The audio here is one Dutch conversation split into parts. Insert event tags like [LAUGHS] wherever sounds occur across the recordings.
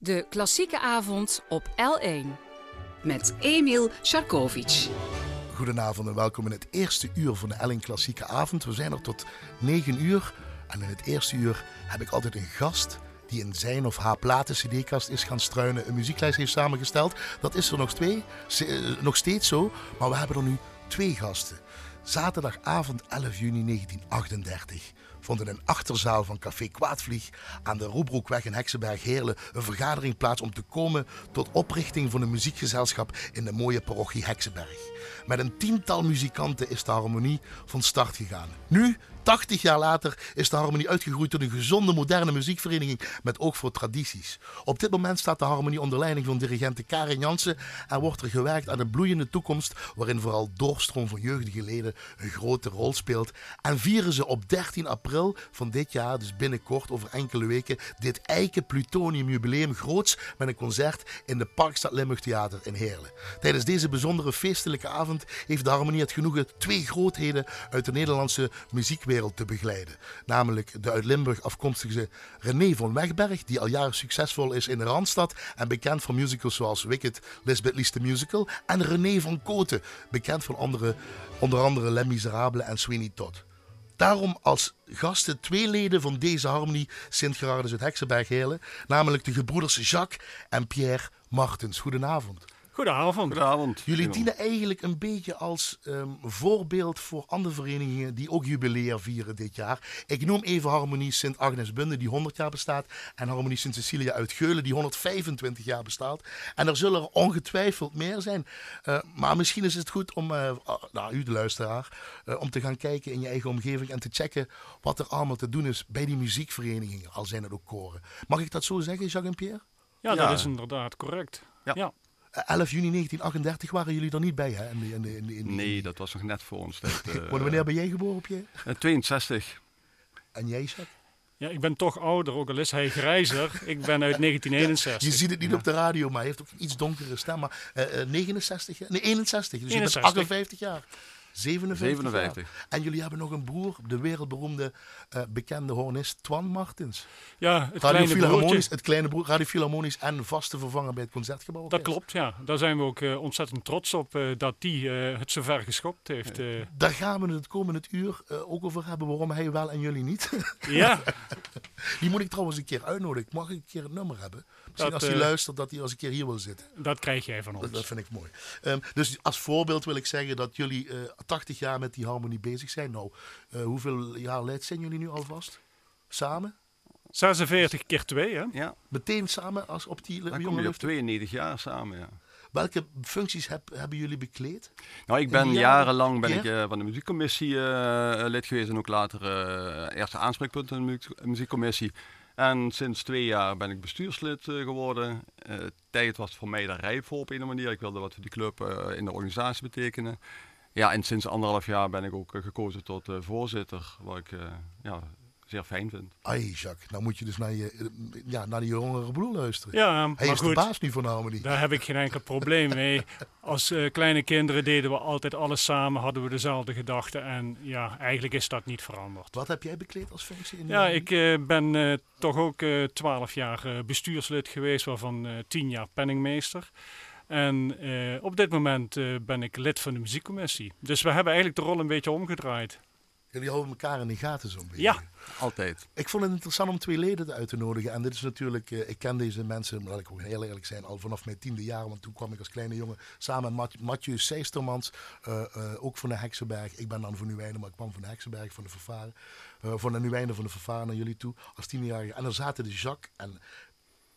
De klassieke avond op L1. met Emil Sharkovic. Goedenavond en welkom in het eerste uur van de Elling Klassieke Avond. We zijn er tot 9 uur en in het eerste uur heb ik altijd een gast die in zijn of haar platen-cd-kast is gaan struinen, een muzieklijst heeft samengesteld. Dat is er nog, twee, eh, nog steeds zo, maar we hebben er nu twee gasten. Zaterdagavond 11 juni 1938 vond in een achterzaal van Café Kwaadvlieg aan de Roebroekweg in Heksenberg-Heerlen een vergadering plaats om te komen tot oprichting van een muziekgezelschap in de mooie parochie Heksenberg. Met een tiental muzikanten is de harmonie van start gegaan. Nu, 80 jaar later, is de harmonie uitgegroeid tot een gezonde moderne muziekvereniging met oog voor tradities. Op dit moment staat de harmonie onder leiding van dirigente Karin Jansen en wordt er gewerkt aan een bloeiende toekomst waarin vooral doorstroom van jeugdige leden een grote rol speelt. En vieren ze op 13 april van dit jaar, dus binnenkort over enkele weken, dit Eiken Plutonium Jubileum groots met een concert in de Parkstad Limburg Theater in Heerlen. Tijdens deze bijzondere feestelijke avond heeft de harmonie het genoegen twee grootheden uit de Nederlandse muziekwereld te begeleiden. Namelijk de uit Limburg afkomstige René van Wegberg, die al jaren succesvol is in de Randstad en bekend van musicals zoals Wicked, Lisbeth Lies the Musical. En René van Koten, bekend van andere, onder andere Les Miserables en Sweeney Todd. Daarom als gasten twee leden van deze harmonie Sint-Gerardus uit Heksenberg-Heerlen, namelijk de gebroeders Jacques en Pierre Martens. Goedenavond. Goedenavond. Goedenavond. Jullie dienen eigenlijk een beetje als ehm, voorbeeld voor andere verenigingen die ook jubileer vieren dit jaar. Ik noem even Harmonie Sint Agnes Bunde, die 100 jaar bestaat, en Harmonie Sint Cecilia uit Geulen, die 125 jaar bestaat. En er zullen er ongetwijfeld meer zijn. Eh, maar misschien is het goed om, eh, nou, u de luisteraar, eh, om te gaan kijken in je eigen omgeving en te checken wat er allemaal te doen is bij die muziekverenigingen, al zijn het ook koren. Mag ik dat zo zeggen, Jacques en Pierre? Ja, Ja. dat is inderdaad correct. Ja. ja. Eh, 11 juni 1938 waren jullie er niet bij, hè? In de, in de, in de, Nee, dat was nog net voor ons. tijd, [LAUGHS] eh, Wanneer ben jij geboren, Pierre? eh, 62. En jij, Jacques? Ja, ik ben toch ouder, ook al is hij grijzer. ik ben uit [LAUGHS] Je 1961. ziet het niet op de radio, maar hij heeft ook een iets donkere stem. Maar eh, eh, 69, jaar? nee 61, dus je bent 61. 58 jaar. 57, 57. jaar. En jullie hebben nog een broer, de wereldberoemde eh, bekende hornist Twan Martins. Ja, het Radio kleine broertje. Het kleine broer, Radio Philharmonisch en vaste vervanger bij het Concertgebouw. Dat klopt, ja. Daar zijn we ook eh, ontzettend trots op eh, dat die eh, het zover geschopt heeft. eh. Daar gaan we het komende uur eh, ook over hebben waarom hij wel en jullie niet. ja, [LAUGHS] Die moet ik trouwens een keer uitnodigen. Mag ik een keer het nummer hebben? Misschien Dat, als hij eh, luistert dat hij als een keer hier wil zitten. dat krijg jij van ons. dat vind ik mooi. Ehm, dus als voorbeeld wil ik zeggen dat jullie eh 80 jaar met die harmonie bezig zijn. Nou, eh, hoeveel jaar leid zijn jullie nu alvast? Samen? 46 keer 2, hè? Ja, Meteen samen als op die dan kom jonge je op leeftijd? 92 jaar samen. Ja. Welke functies heb, hebben jullie bekleed? Nou, ik ben jarenlang ben ik, eh, van de muziekcommissie eh, lid geweest en ook later eh, eerste aanspreekpunt in de muziek- muziekcommissie. En sinds twee jaar ben ik bestuurslid eh, geworden. Eh, tijd was voor mij daar rijp voor op een of manier. Ik wilde wat voor die club eh, in de organisatie betekenen. Ja, en sinds anderhalf jaar ben ik ook gekozen tot voorzitter, wat ik ja, zeer fijn vind. Ai, Jacques, nou moet je dus naar, je, ja, naar die jongere broer luisteren. Ja, Hij maar is de baas nu van de harmonie. Daar heb ik geen enkel probleem mee. Als eh, kleine kinderen deden we altijd alles samen, hadden we dezelfde gedachten. En ja, eigenlijk is dat niet veranderd. Wat heb jij bekleed als functie in de Ja, harmonie? ik eh, ben eh, toch ook twaalf jaar eh, bestuurslid geweest, waarvan eh, tien jaar penningmeester. En eh, op dit moment eh, ben ik lid van de muziekcommissie. Dus we hebben eigenlijk de rol een beetje omgedraaid. Jullie houden elkaar in de gaten zo'n beetje. Ja. Altijd. Ik vond het interessant om twee leden uit te nodigen. En dit is natuurlijk, eh, ik ken deze mensen, maar laat ik ook heel eerlijk zijn, al vanaf mijn tiende jaar. Want toen kwam ik als kleine jongen samen met Mat- Mathieu Seistermans, eh, eh, ook van de Heksenberg. Ik ben dan van Nuwijnen, maar ik kwam van de Heksenberg, van de Vervaren. eh van de Nuwijnen, van de Vervaren naar jullie toe, als tienjarige. En dan zaten de Jacques en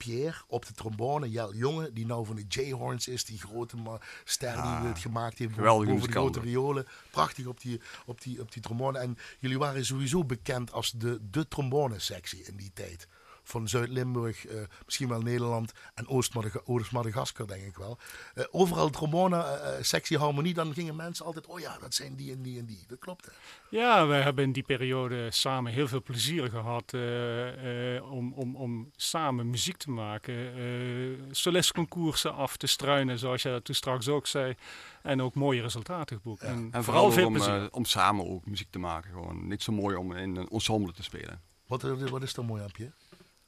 Pierre op de trombone, Jel Jonge, die nou van de J-Horns is, die grote ster die het gemaakt heeft boven de grote riolen. Prachtig op die, op, die, op die trombone. En jullie waren sowieso bekend als de, de trombone-sectie in die tijd. Van Zuid-Limburg, eh, misschien wel Nederland en Oost-Madaga- Oost-Madagaskar, denk ik wel. Eh, overal trombone-sectie harmonie, dan gingen mensen altijd, oh ja, dat zijn die en die en die. Dat klopt, hè? Ja, wij hebben in die periode samen heel veel plezier gehad eh, eh, om, om, om samen muziek te maken. eh solistconcoursen af te struinen, zoals je dat toen straks ook zei. En ook mooie resultaten geboekt. En, En vooral veel om, plezier. eh, om samen ook muziek te maken. Gewoon niet zo mooi om in een ensemble te spelen. Wat, eh, wat is er mooi aan, Pierre?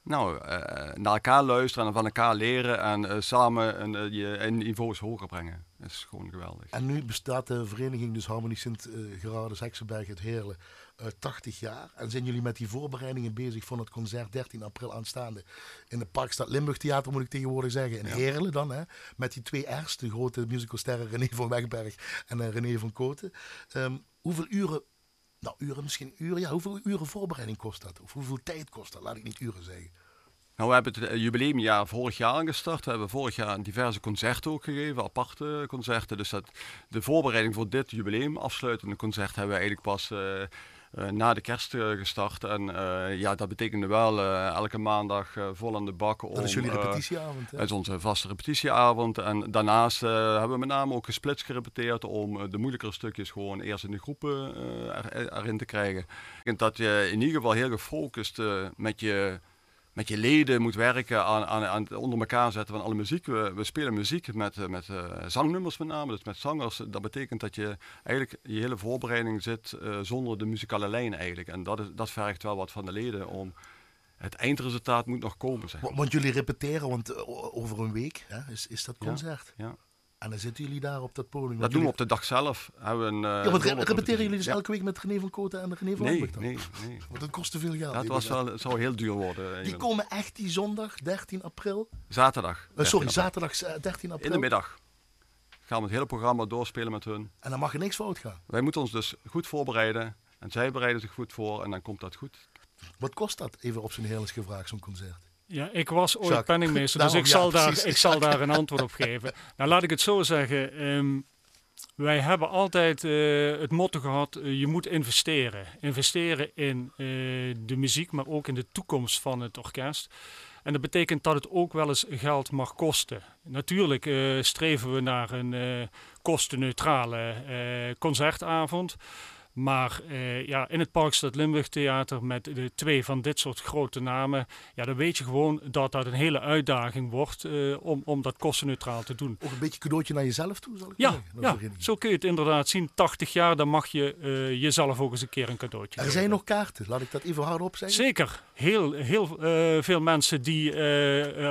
Nou, eh, naar elkaar luisteren en van elkaar leren en eh, samen een, eh, je niveaus hoger brengen. Dat is gewoon geweldig. En nu bestaat de vereniging dus Harmonie Sint uh, Gerardus Heksenberg het Heerlen 80 jaar. En zijn jullie met die voorbereidingen bezig voor het concert 13 april aanstaande in de Parkstad Limburg Theater, moet ik tegenwoordig zeggen, in ja. Heerlen dan, hè? met die twee eerste grote musicalsterren René van Wegberg en René van Koten. Um, hoeveel uren nou, uren, misschien uren. Ja, hoeveel uren voorbereiding kost dat? Of hoeveel tijd kost dat? Laat ik niet uren zeggen. Nou, we hebben het eh, jubileumjaar vorig jaar gestart. We hebben vorig jaar diverse concerten ook gegeven, aparte concerten. Dus dat, de voorbereiding voor dit jubileum, afsluitende concert, hebben we eigenlijk pas uh, na de kerst uh, gestart. En uh, ja, dat betekende wel elke maandag vol aan de bak. Om, dat is jullie repetitieavond, Dat is onze vaste repetitieavond. En daarnaast hebben we met name ook gesplitst gerepeteerd om de moeilijkere stukjes gewoon eerst in de groepen er, erin te krijgen. En dat je in ieder geval heel gefocust met je met je leden moet werken aan, aan, aan het onder elkaar zetten van alle muziek. We, we spelen muziek met, eh, met uh, zangnummers met name, dus met zangers. Dat betekent dat je eigenlijk je hele voorbereiding zit uh, zonder de muzikale lijn eigenlijk. En dat, is, dat vergt wel wat van de leden om... Het eindresultaat moet nog komen. Zeg. Want jullie repeteren, want over een week hè, is, is dat concert. Ja, ja. En dan zitten jullie daar op dat podium. Dat doen we op de dag zelf. Hebben we een, uh, ja, want re repeteren jullie dus elke week met René van Koten en René van nee, Lambert Nee, nee. [LAUGHS] Want dat kost te veel geld. Dat was wel, zou heel duur worden. Die komen echt die zondag, 13 april? Zaterdag. 13 uh, sorry, zaterdag 13 april. In de middag. Gaan we het hele programma doorspelen met hun. En dan mag er niks fout gaan? Wij moeten ons dus goed voorbereiden. En zij bereiden zich goed voor en dan komt dat goed. Wat kost dat, even op zijn heerlijks gevraagd, zo'n concert? Ja, ik was ooit Jacques. penningmeester, dus ik, zal daar, ik zal daar een antwoord op geven. Nou, laat ik het zo zeggen. Um, wij hebben altijd uh, het motto gehad, uh, je moet investeren. Investeren in uh, de muziek, maar ook in de toekomst van het orkest. En dat betekent dat het ook wel eens geld mag kosten. Natuurlijk streven we naar een kostenneutrale concertavond. Maar uh, ja, in het Parkstad Limburg Theater met de twee van dit soort grote namen, ja, dan weet je gewoon dat dat een hele uitdaging wordt uh, om, om dat kostenneutraal te doen. Ook een beetje cadeautje naar jezelf toe, zal ik ja, zeggen? Ja, zo kun je het inderdaad zien. 80 jaar, dan mag je uh, jezelf ook eens een keer een cadeautje Er zijn nog kaarten, laat ik dat even hardop zeggen. Zeker. Heel, heel veel mensen die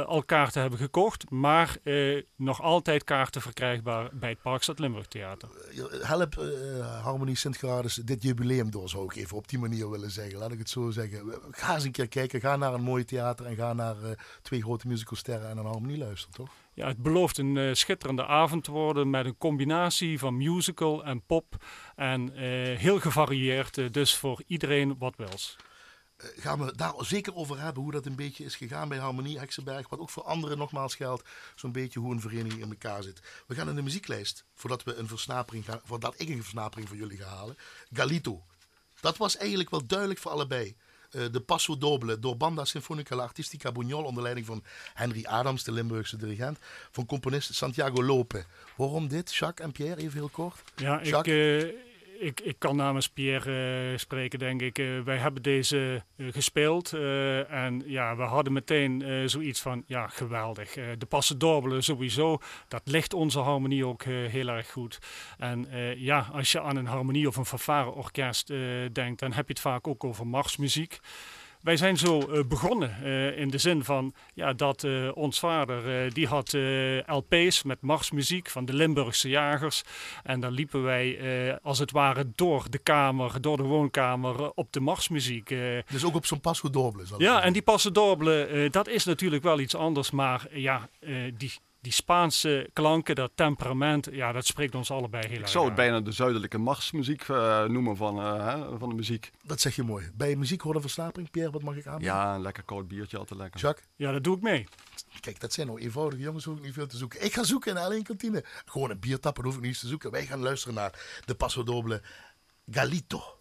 al kaarten hebben gekocht, maar nog altijd kaarten verkrijgbaar bij het Parkstad Limburg Theater. help Harmonie Sint-Gerardus dit jubileum door, zou ik even op die manier willen zeggen. Laat ik het zo zeggen. Ga eens een keer kijken. Ga naar een mooi theater en ga naar uh, twee grote musicalsterren en een harmonie luisteren, toch? Ja, het belooft een uh, schitterende avond te worden met een combinatie van musical en pop. En uh, heel gevarieerd, dus voor iedereen wat wils gaan we daar zeker over hebben hoe dat een beetje is gegaan bij Harmonie Heksenberg. Wat ook voor anderen nogmaals geldt, zo'n beetje hoe een vereniging in elkaar zit. We gaan in de muzieklijst, voordat, we een versnapering gaan, voordat ik een versnapering voor jullie ga halen. Galito. Dat was eigenlijk wel duidelijk voor allebei. Uh, de Passo Doble door Banda Sinfonica La Artistica Buñol onder leiding van Henry Adams, de Limburgse dirigent, van componist Santiago Lope. Waarom dit, Jacques en Pierre, even heel kort? Ja, Jacques? ik... Uh ik, ik kan namens Pierre uh, spreken, denk ik. Uh, wij hebben deze uh, gespeeld en ja, we hadden meteen zoiets van, ja, geweldig. de passen dorbelen sowieso, dat ligt onze harmonie ook heel erg goed. En ja, als je aan een harmonie of een fanfare-orkest denkt, dan heb je het vaak ook over marsmuziek. Wij zijn zo uh, begonnen uh, in de zin van ja, dat uh, ons vader die had LP's met marsmuziek van de Limburgse jagers. En dan liepen wij als het ware door de kamer, door de woonkamer op de marsmuziek. dus ook op zo'n passo doble? Ja, en die passo doble, dat is natuurlijk wel iets anders. Maar ja, die die Spaanse klanken, dat temperament, ja, dat spreekt ons allebei heel erg Ik zou het bijna de zuidelijke marsmuziek uh, noemen van, uh, van de muziek. Dat zeg je mooi. Bij muziek horen versnapering. Pierre, wat mag ik aan? Ja, een lekker koud biertje, altijd lekker. Jacques? Ja, dat doe ik mee. Kijk, dat zijn nou eenvoudige jongens, hoef ik niet veel te zoeken. Ik ga zoeken in alleen kantine. Gewoon een bier tappen, hoef ik niet eens te zoeken. Wij gaan luisteren naar de Paso Doble Galito.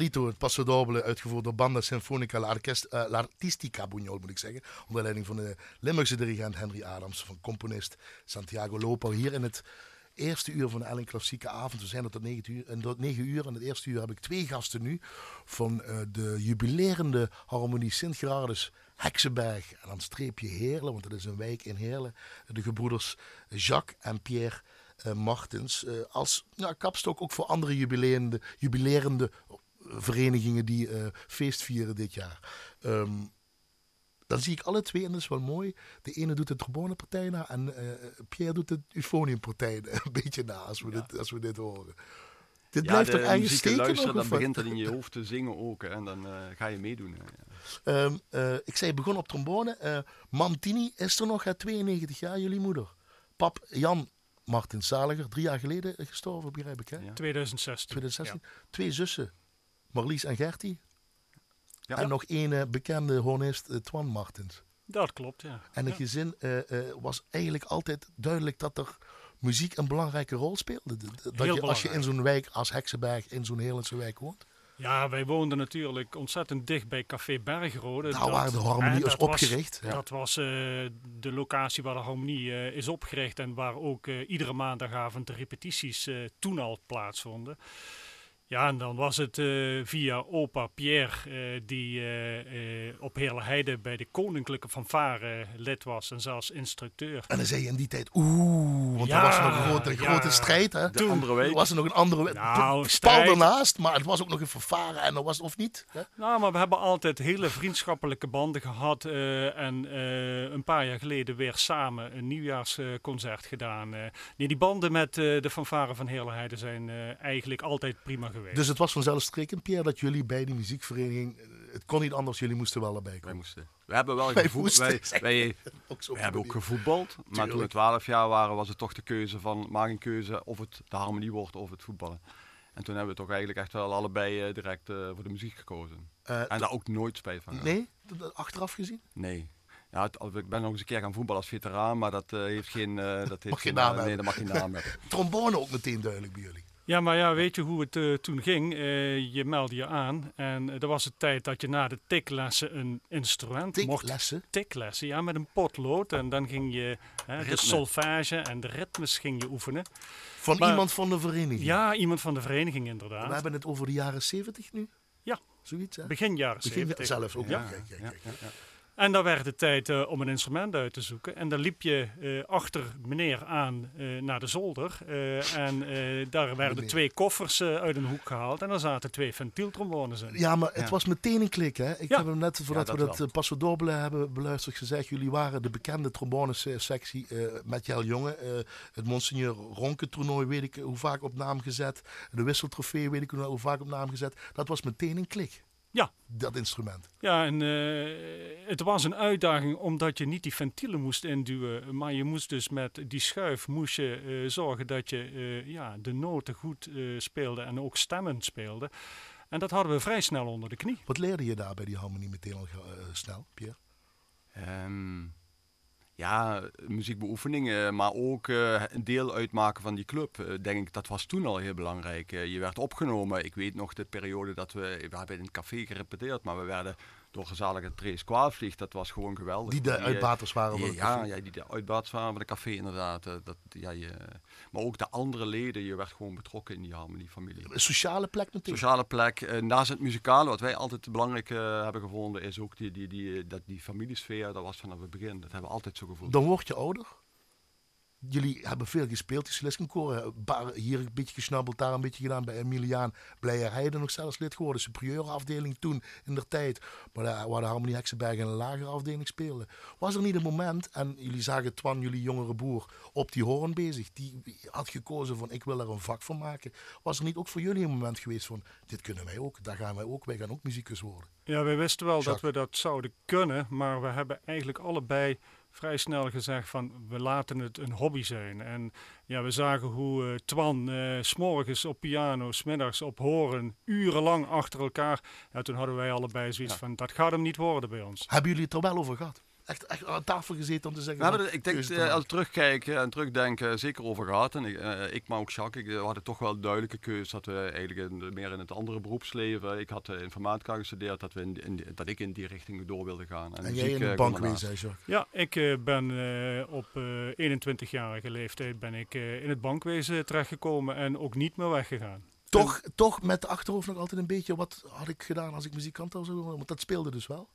Het Passo uitgevoerd door Banda Sinfonica L'Artistica Buñol, moet ik zeggen. Onder leiding van de Limburgse dirigent Henry Adams, van componist Santiago Lopo. Hier in het eerste uur van de Ellen Klassieke Avond. We zijn er tot 9 uur. En tot 9 uur. En het eerste uur heb ik twee gasten nu. Van uh, de jubilerende Harmonie Sint-Gerardus Heksenberg. En dan streepje Heerlen, want dat is een wijk in Heerlen. De gebroeders Jacques en Pierre uh, Martens. Uh, als ja, kapstok ook voor andere jubilerende, jubilerende verenigingen die feest vieren dit jaar. Um, dan zie ik alle twee en dat is wel mooi. De ene doet de trombonepartij na en uh, Pierre doet de eufoniumpartij [LAUGHS] een beetje na als we, ja. dit, als we dit horen. Dit ja, blijft de toch eigenlijk steken luisteren, dan begint het in je [LAUGHS] hoofd te zingen ook hè, en dan uh, ga je meedoen. Ja. Um, uh, ik zei, begon op trombone. Mantini is er nog, hè, 92 jaar, jullie moeder. Pap Jan Martin Zaliger, drie jaar geleden gestorven, begrijp ik hè? 2016. 2016. Twee zussen, Marlies en Gertie. Ja. En nog één uh, bekende hornist, uh, Twan Martens. Dat klopt, ja. En het ja. gezin uh, was eigenlijk altijd duidelijk dat er muziek een belangrijke rol speelde. Dat je, als je in zo'n wijk als Heksenberg, in zo'n Heerlandse wijk woont. Ja, wij woonden natuurlijk ontzettend dicht bij Café Bergrode. Daar waar de Harmonie is opgericht. Was, ja. Dat was de locatie waar de Harmonie is opgericht en waar ook iedere maandagavond de repetities toen al plaatsvonden. Ja, en dan was het uh, via opa Pierre, uh, die uh, op Heerleheide bij de Koninklijke Fanfare lid was en zelfs instructeur. En dan zei je in die tijd, oeh, want ja, er was nog een grote, ja, grote strijd. Hè? De andere week. was er nog een andere week. Nou, Pal ernaast, maar het was ook nog een fanfare en dat was of niet. Hè? Nou, maar we hebben altijd hele vriendschappelijke banden gehad. en een paar jaar geleden weer samen een nieuwjaarsconcert gedaan. nee, die banden met de fanfare van Heerleheide zijn eigenlijk altijd prima geweest. Dus het was vanzelfsprekend, Pierre, dat jullie bij die muziekvereniging... Het kon niet anders, jullie moesten wel erbij komen. Wij moesten. We hebben wel gevoetbald. [LAUGHS] Wij, wij, wij [LAUGHS] hebben ook gevoetbald. Maar toen we 12 jaar waren, was het toch de keuze van... Maak een keuze of het de harmonie wordt of het voetballen. En toen hebben we toch eigenlijk echt wel allebei uh, direct uh, voor de muziek gekozen. Uh, en daar ook nooit spijt van. Nee? Achteraf gezien? Nee. Ja, het, ik ben nog eens een keer gaan voetballen als veteraan, maar dat uh, heeft geen... dat [LAUGHS] heeft mag geen, geen naam Nee, dat mag geen naam hebben. Trombone ook meteen duidelijk bij jullie. Ja, maar ja, weet je hoe het uh, toen ging? Uh, je meldde je aan en uh, er was het tijd dat je na de tiklessen een instrument tiklessen? mocht... Tiklessen? Ja, met een potlood. En dan ging je de solfage en de ritmes ging je oefenen. Van maar, iemand van de vereniging? Ja, iemand van de vereniging inderdaad. We hebben het over de jaren 70 nu? Ja. Zoiets, hè? Begin jaren Begin 70. Zelfs ook, ja. Ja, ja. En dan werd het tijd uh, om een instrument uit te zoeken. En dan liep je uh, achter meneer aan uh, naar de zolder. en daar werden meneer. twee koffers uit een hoek gehaald. En daar zaten twee ventieltrombones in. Ja, maar het ja. was meteen een klik. Hè? Ik ja. heb hem net, voordat ja, dat we dat Passo Doble hebben beluisterd, gezegd. Jullie waren de bekende trombones-sectie met Jel Jonge. het Monseigneur Ronke toernooi weet ik hoe vaak op naam gezet. De wisseltrofee weet ik hoe vaak op naam gezet. Dat was meteen een klik. Ja. Dat instrument. Ja, en uh, het was een uitdaging omdat je niet die ventielen moest induwen. Maar je moest dus met die schuif moest je, uh, zorgen dat je uh, ja, de noten goed speelde en ook stemmen speelde. En dat hadden we vrij snel onder de knie. Wat leerde je daar bij die harmonie meteen al snel, Pierre? Um, ja, muziekbeoefeningen, maar ook uh, een deel uitmaken van die club. Uh, denk ik, dat was toen al heel belangrijk. Uh, je werd opgenomen. Ik weet nog de periode dat we, we hebben in het café gerepeteerd, maar we werden door gezalige Trace Kwaalvlieg, dat was gewoon geweldig. Die de uitbaters waren die, ja, ja, die de uitbaters waren van de café inderdaad. dat, ja, je, maar ook de andere leden, je werd gewoon betrokken in die harmoniefamilie. Een sociale plek natuurlijk. Sociale plek. naast het muzikale, wat wij altijd belangrijk hebben gevonden, is ook die, die, die, dat die familiesfeer, dat was vanaf het begin. Dat hebben we altijd zo gevoeld. Dan word je ouder. Jullie hebben veel gespeeld, die Sliskenkoor. Hier een beetje gesnabbeld, daar een beetje gedaan bij Emiliaan. Blijerheide nog zelfs lid geworden. Superieurafdeling toen, in der tijd. Maar daar, waar de Harmonie Heksenberg in een lagere afdeling speelde. Was er niet een moment, en jullie zagen Twan, jullie jongere broer, op die hoorn bezig. Die had gekozen van, ik wil er een vak van maken. Was er niet ook voor jullie een moment geweest van, dit kunnen wij ook, daar gaan wij ook, wij gaan ook muzikus worden. Ja, wij wisten wel Jacques. dat we dat zouden kunnen. Maar we hebben eigenlijk allebei vrij snel gezegd van we laten het een hobby zijn. En ja, we zagen hoe uh, Twan uh, s'morgens op piano, smiddags op horen, urenlang achter elkaar. Ja, toen hadden wij allebei zoiets ja. van dat gaat hem niet worden bij ons. Hebben jullie het er wel over gehad? Echt, echt aan tafel gezeten om te zeggen... We hebben er, ik denk, eh, als maken? we terugkijken en terugdenken, zeker over gehad. En ik, eh, ik maar ook Jacques, ik, we hadden toch wel een duidelijke keuze dat we eigenlijk in, meer in het andere beroepsleven. Ik had eh, informatica gestudeerd, dat, we in, dat ik in die richting door wilde gaan. En jij muziek, in eh, de bank wezen, hè, Jacques? Ja, ik eh, ben eh, op eh 21-jarige leeftijd ben ik eh, in het bankwezen terechtgekomen en ook niet meer weggegaan. Toch, toch met de achterhoofd nog altijd een beetje, wat had ik gedaan als ik muzikant zou worden? Want dat speelde dus wel.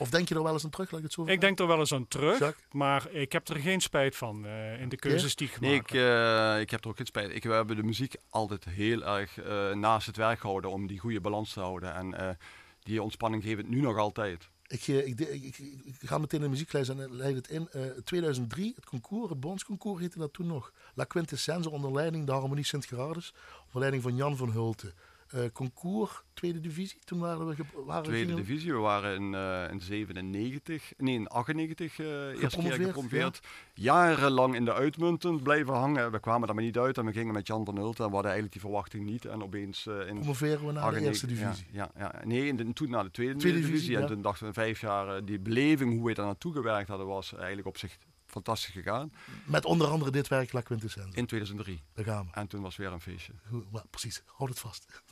Of denk je er wel eens aan terug, laat ik het zo Ik denk er wel eens aan terug, Jacques? maar ik heb er geen spijt van eh, in de keuzes die ik gemaakt Nee, ik, heb. eh, ik heb er ook geen spijt. Ik, we hebben de muziek altijd heel erg eh, naast het werk gehouden om die goede balans te houden. En eh, die ontspanning geeft het nu nog altijd. Ik, ik, ik, ik, ik ga meteen de muzieklijst en leid het in. Eh 2003, het concours, het bondsconcours heette dat toen nog. La Quintessence onder leiding de Harmonie Sint-Gerardus. Onder leiding van Jan van Hulten. Eh, concours, tweede divisie. Toen waren we... Waren Tweede we- divisie, we waren in, eh, in 97, nee in 98 eh eerste keer Gepromoveerd. Jarenlang in de uitmunten blijven hangen. We kwamen er maar niet uit en we gingen met Jan van Hulten en we hadden eigenlijk die verwachting niet. En opeens in Promoveren we naar de 98 eerste divisie. Ja, ja, ja. nee, in de- toen naar de tweede, Tweede divisie. divisie, En toen dachten we vijf jaar, die beleving, hoe we daar naartoe gewerkt hadden, was eigenlijk op zich fantastisch gegaan. Met onder andere dit werk, La Quintessence. In 2003. Daar gaan we. En toen was weer een feestje. Maar precies, houd het vast.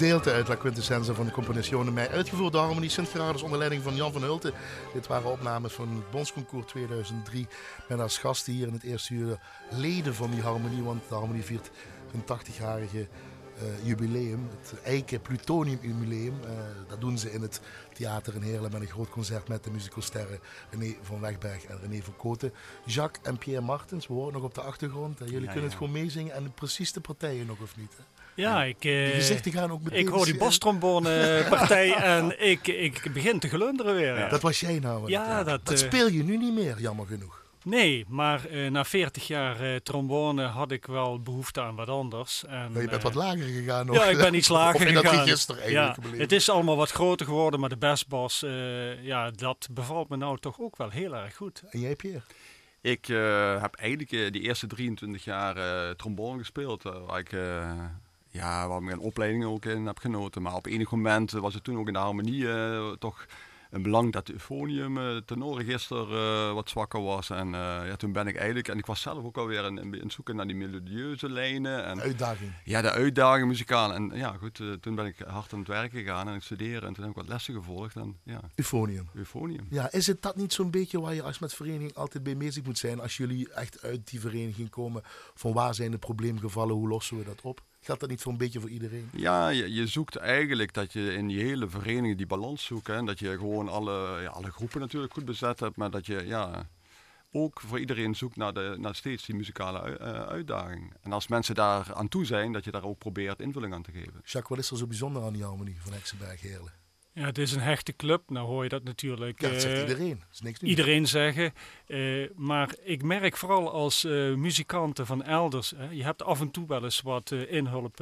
Gedeelte uit La Quintessenza van de Composizione Mij, uitgevoerd door Harmonie Sint-Gerardus onder leiding van Jan van Hulten. Dit waren opnames van het Bondsconcours 2003 met als gasten hier in het eerste uur leden van die harmonie, want de harmonie viert hun 80-jarige uh, jubileum, het Eiken Plutonium Jubileum. Uh, dat doen ze in het theater in Heerlen met een groot concert met de musicalsterren René van Wegberg en René van Koten. Jacques en Pierre Martens, we horen nog op de achtergrond. Jullie kunnen het gewoon meezingen en precies de partijen nog of niet? Hè? Ja, ik, uh, gezichten gaan ook meteen... Ik hoor die bostrombone partij [LAUGHS] en ik, ik begin te glunderen weer. Ja. Dat was jij nou. Ja, dat, dat speel je nu niet meer, jammer genoeg. Nee, maar uh, na 40 jaar uh, trombone had ik wel behoefte aan wat anders. En, je bent uh, wat lager gegaan nog. Ja, ik ben iets lager of gegaan. dat register eigenlijk ja, Het is allemaal wat groter geworden, maar de bestbas, ja, dat bevalt me nou toch ook wel heel erg goed. En jij Pierre? Ik heb eigenlijk die eerste 23 jaar trombone gespeeld, waar ik ja, waar ik mijn opleiding ook in heb genoten. Maar op enig moment was het toen ook in de harmonie toch een belang dat de euphonium, het eh, tenorregister, uh, wat zwakker was. En uh, ja, toen ben ik eigenlijk, en ik was zelf ook alweer in, in, in zoeken naar die melodieuze lijnen. En, uitdaging. Ja, de uitdaging muzikaal. En ja, goed, toen ben ik hard aan het werk gegaan en het studeren. En toen heb ik wat lessen gevolgd. En, ja. Euphonium. Euphonium. Ja, is het dat niet zo'n beetje waar je als met vereniging altijd bij bezig moet zijn? Als jullie echt uit die vereniging komen, van waar zijn de probleemgevallen, hoe lossen we dat op? Geldt dat niet een beetje voor iedereen? Ja, je, je, zoekt eigenlijk dat je in die hele vereniging die balans zoekt. Hè? Dat je gewoon alle, ja, alle groepen natuurlijk goed bezet hebt, maar dat je ja, ook voor iedereen zoekt naar, de, naar steeds die muzikale uh, uitdaging. En als mensen daar aan toe zijn, dat je daar ook probeert invulling aan te geven. Jacques, wat is er zo bijzonder aan die harmonie van Hexenberg Heerlen? Ja, het is een hechte club. Nou hoor je dat natuurlijk. Ja, dat zegt iedereen. Dat is niks nieuws. Iedereen zeggen. Uh, maar ik merk vooral als uh, muzikanten van elders. Hè, je hebt af en toe wel eens wat uh, inhulp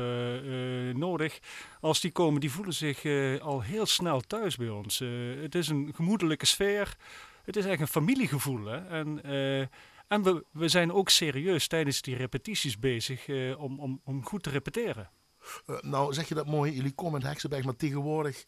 nodig. Als die komen, die voelen zich al heel snel thuis bij ons. het is een gemoedelijke sfeer. Het is echt een familiegevoel. Hè? En, en we, we zijn ook serieus tijdens die repetities bezig om, om, om goed te repeteren. Uh, nou zeg je dat mooi, jullie komen in Heksenberg, maar tegenwoordig,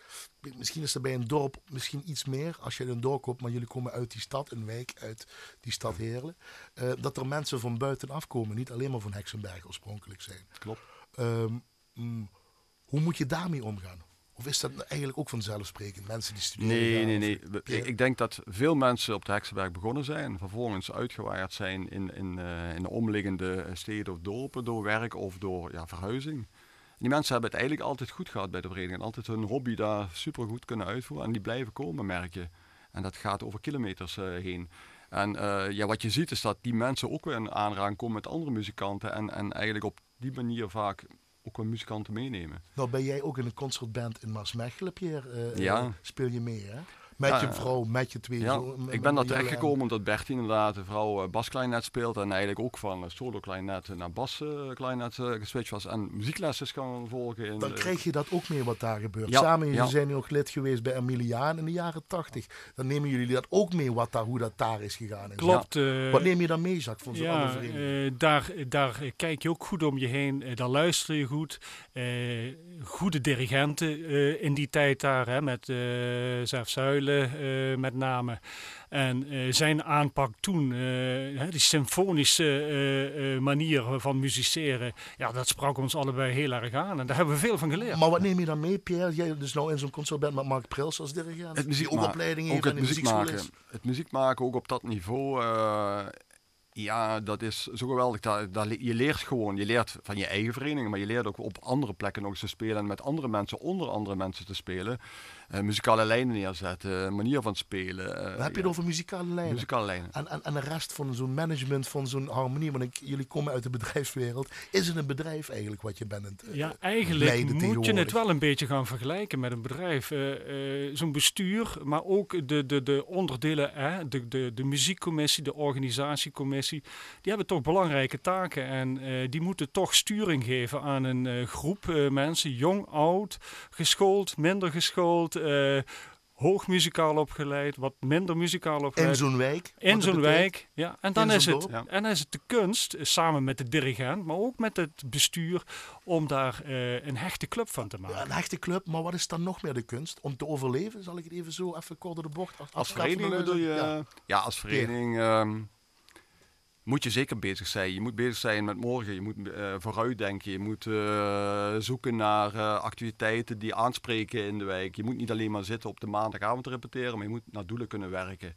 misschien is er bij een dorp misschien iets meer als je in een dorp komt, maar jullie komen uit die stad, een wijk uit die stad Heerlen, uh, dat er mensen van buitenaf komen, niet alleen maar van Heksenberg oorspronkelijk zijn. Klopt. Um, mm, hoe moet je daarmee omgaan? Of is dat eigenlijk ook vanzelfsprekend? Mensen die studeren. Nee, nee, nee. Ik, ik, denk dat veel mensen op de Heksenberg begonnen zijn. Vervolgens uitgewaaid zijn in, in, uh, in de omliggende steden of dorpen door werk of door ja, verhuizing die mensen hebben het eigenlijk altijd goed gehad bij de vereniging. En altijd hun hobby daar super goed kunnen uitvoeren. En die blijven komen, merk je. En dat gaat over kilometers uh, heen. En uh, ja, wat je ziet is dat die mensen ook weer in aanraking komen met andere muzikanten. En, en eigenlijk op die manier vaak ook wel muzikanten meenemen. Nou ben jij ook in een concertband in Maasmechelen, Pierre. Uh, ja. Speel je mee, hè? Met je vrouw, met je twee ja, zo, Ik ben daar terechtgekomen omdat Bertie inderdaad, de vrouw, uh, basklarinet speelt. En eigenlijk ook van uh, solo klarinet naar basklarinet uh, geswitcht was. En muzieklessen kan volgen. In Dan krijg je dat ook mee wat daar gebeurt. Ja, Samen, jullie zijn nog lid geweest bij Emiliaan in de jaren tachtig. Dan nemen jullie dat ook mee, wat daar, hoe dat daar is gegaan. Klopt. wat neem je dan mee, Jacques, van zo'n ja, andere daar, daar kijk je ook goed om je heen. daar luister je goed. goede dirigenten in die tijd daar, hè, met uh, Zuilen. Uh, met name. En uh, zijn aanpak toen, uh, die symfonische manier van musiceren, ja, dat sprak ons allebei heel erg aan. En daar hebben we veel van geleerd. Maar wat neem je dan mee, Pierre? Jij dus nou in zo'n concertband met Mark Prils als dirigent? Het muziek ook opleiding het muziek maken. Het muziek maken, ook op dat niveau ja, dat is zo geweldig. Dat, dat, je leert gewoon, je leert van je eigen vereniging, maar je leert ook op andere plekken nog eens te spelen en met andere mensen, onder andere mensen te spelen. Uh, muzikale lijnen neerzetten, manier van spelen. Uh, heb je ja. het over muzikale lijnen? Muzikale lijnen. En, en, en de rest van zo'n management, van zo'n harmonie, want ik, jullie komen uit de bedrijfswereld. Is het een bedrijf eigenlijk wat je bent? Uh, ja, eigenlijk moet je het wel een beetje gaan vergelijken met een bedrijf. zo'n bestuur, maar ook de, de, de onderdelen, de, de, de muziekcommissie, de organisatiecommissie die hebben toch belangrijke taken. En uh, die moeten toch sturing geven aan een uh, groep uh, mensen, jong, oud, geschoold, minder geschoold hoog muzikaal opgeleid, wat minder muzikaal opgeleid. In zo'n wijk? In zo'n wijk, ja. En dan, is het, ja. en dan is het de kunst, samen met de dirigent, maar ook met het bestuur, om daar uh, een hechte club van te maken. Ja, een hechte club, maar wat is dan nog meer de kunst? Om te overleven, zal ik het even zo even kort door de bocht Als vereniging bedoel je? Ja, ja als vereniging... Um, moet je zeker bezig zijn. Je moet bezig zijn met morgen, je moet uh, vooruitdenken, je moet uh, zoeken naar uh, activiteiten die aanspreken in de wijk. Je moet niet alleen maar zitten op de maandagavond te repeteren, maar je moet naar doelen kunnen werken.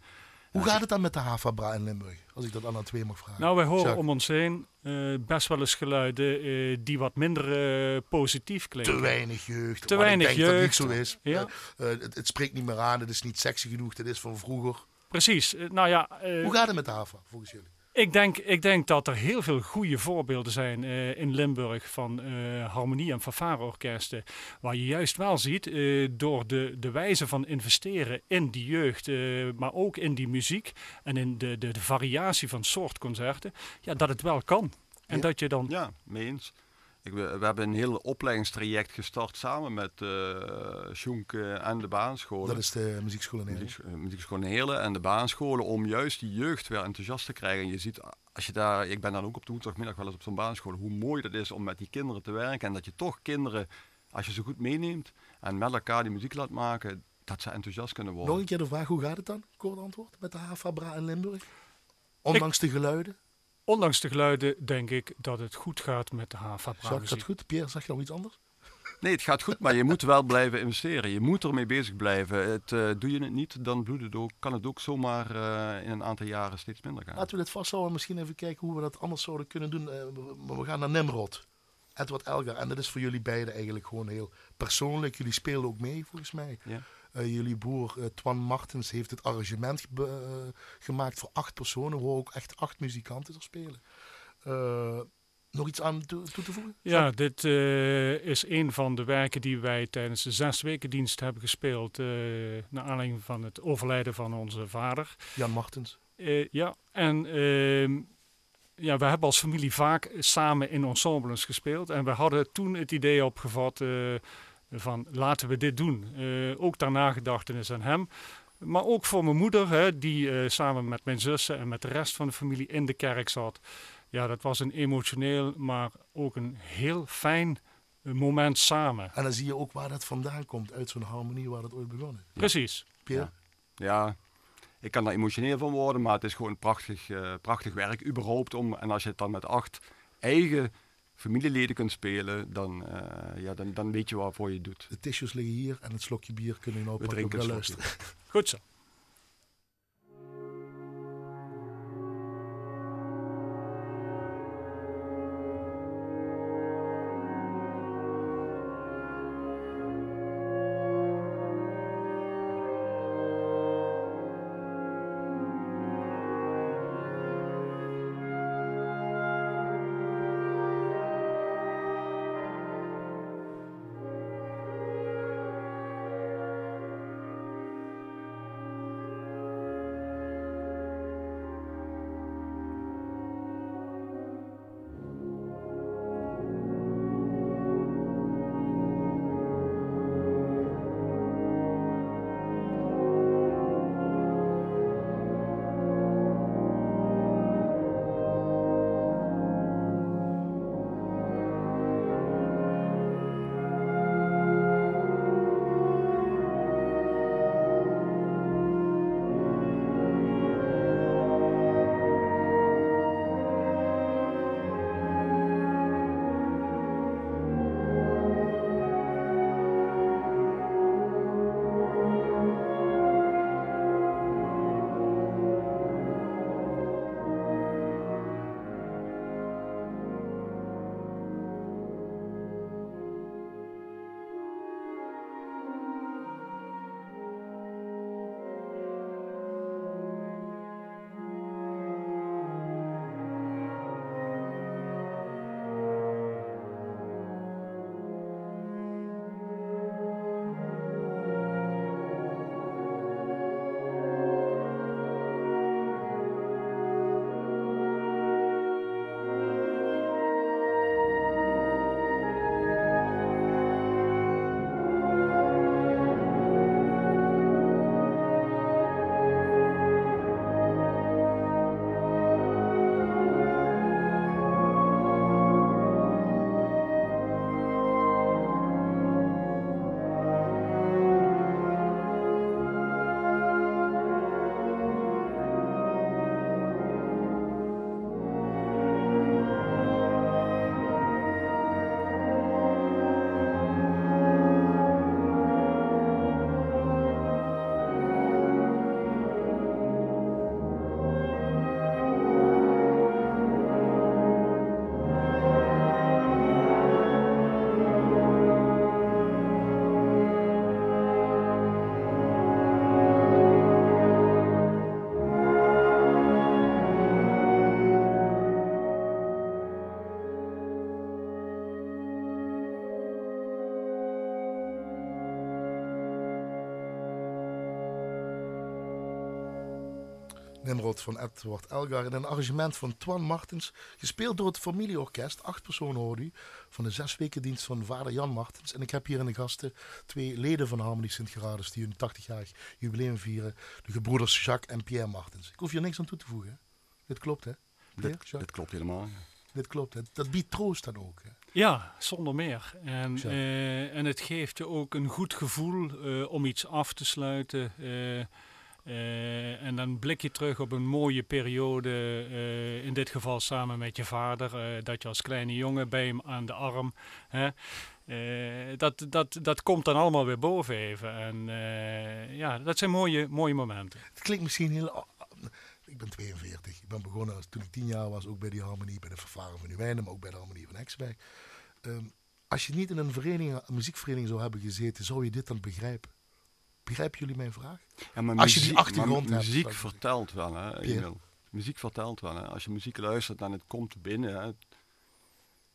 Hoe gaat het dan met de Havabra in Limburg? Als ik dat aan twee mag vragen. Nou, wij horen om ons heen best wel eens geluiden die wat minder positief klinken. Te weinig jeugd. Te weinig ik jeugd. Dat niet zo is. Ja. Het, het, spreekt niet meer aan, het is niet sexy genoeg, het is van vroeger. Precies. nou ja, Hoe gaat het met de Hava volgens jullie? Ik denk, ik denk dat er heel veel goede voorbeelden zijn uh, in Limburg van uh, harmonie- en fanfareorkesten. Waar je juist wel ziet, uh, door de, de wijze van investeren in die jeugd, maar ook in die muziek en in de, de, de variatie van soort concerten, ja, dat het wel kan. En ja. dat je dan... Ja, mee eens. Ik, we, we, hebben een heel opleidingstraject gestart samen met uh, Sjoenk en de baanscholen. Dat is de muziekschool in Heerlen. Muziek, muziekschool in Heerlen en de baanscholen om juist die jeugd weer enthousiast te krijgen. En je ziet, als je daar, ik ben dan ook op de woensdagmiddag wel eens op zo'n baanschool, hoe mooi dat is om met die kinderen te werken. En dat je toch kinderen, als je ze goed meeneemt en met elkaar die muziek laat maken, dat ze enthousiast kunnen worden. Nog een keer de vraag, hoe gaat het dan? Kort antwoord met de Havabra in Limburg? Ondanks ik... de geluiden? Ondanks de geluiden denk ik dat het goed gaat met de HAVA Zag dat goed? Pierre, zeg je nog iets anders? Nee, het gaat goed, maar je moet wel blijven investeren. Je moet ermee bezig blijven. Het, uh, doe je het niet, dan bloedt het ook, kan het ook zomaar uh, in een aantal jaren steeds minder gaan. Laten we dit vasthouden en misschien even kijken hoe we dat anders zouden kunnen doen. Uh, we, we gaan naar Nimrod. Edward Elgar. En dat is voor jullie beiden eigenlijk gewoon heel persoonlijk. Jullie spelen ook mee, volgens mij. Ja. Uh, jullie broer uh, Twan Martens heeft het arrangement uh, gemaakt voor acht personen, waar ook echt acht muzikanten er spelen. nog iets aan toe, toe te voegen? Ja, dit is een van de werken die wij tijdens de zes weken dienst hebben gespeeld. naar aanleiding van het overlijden van onze vader. Jan Martens. ja, en ehm, ja, we hebben als familie vaak samen in ensembles gespeeld. En we hadden toen het idee opgevat van laten we dit doen. Uh, ook ter nagedachtenis aan hem. Maar ook voor mijn moeder, hè, die uh, samen met mijn zussen en met de rest van de familie in de kerk zat. Ja, dat was een emotioneel, maar ook een heel fijn moment samen. En dan zie je ook waar dat vandaan komt, uit zo'n harmonie waar dat ooit begonnen is. Ja. Precies. Pierre? Ja. ja. ik kan daar emotioneel van worden, maar het is gewoon prachtig, uh, prachtig werk überhaupt. Om, en als je het dan met acht eigen familieleden kunt spelen, dan, uh, ja, dan, dan weet je waarvoor je het doet. De tissues liggen hier en het slokje bier kunnen we nou We drinken luisteren. Goed zo. Van Edward Elgar en een arrangement van Twan Martens, gespeeld door het familieorkest. Acht personen hoor u, van de zes weken dienst van vader Jan Martens. En ik heb hier in de gasten twee leden van Harmonie Sint-Gerardus die hun 80-jarig jubileum vieren. De gebroeders Jacques en Pierre Martens. Ik hoef hier niks aan toe te voegen. Hè? Dit klopt hè? Pierre, Dit, klopt helemaal. Dit klopt. Hè? Dat biedt troost dan ook. Hè? Ja, zonder meer. En, eh, en het geeft je ook een goed gevoel eh, om iets af te sluiten. eh, eh, en dan blik je terug op een mooie periode, eh, in dit geval samen met je vader, eh, dat je als kleine jongen bij hem aan de arm. Hè, dat, dat, dat komt dan allemaal weer boven even. En ja, dat zijn mooie, mooie momenten. Het klinkt misschien heel... Ik ben 42. Ik ben begonnen als, toen ik 10 jaar was, ook bij die harmonie, bij de vervaren van Nieuwijnen, maar ook bij de harmonie van Hexberg. Ehm, als je niet in een, vereniging, een muziekvereniging zou hebben gezeten, zou je dit dan begrijpen? Begrijpen jullie mijn vraag? Ja, maar Als je die muziek- achtergrond maar hebt, Muziek vertelt wel, hè. Emil. Muziek vertelt wel. Hè. Als je muziek luistert en het komt binnen, hè,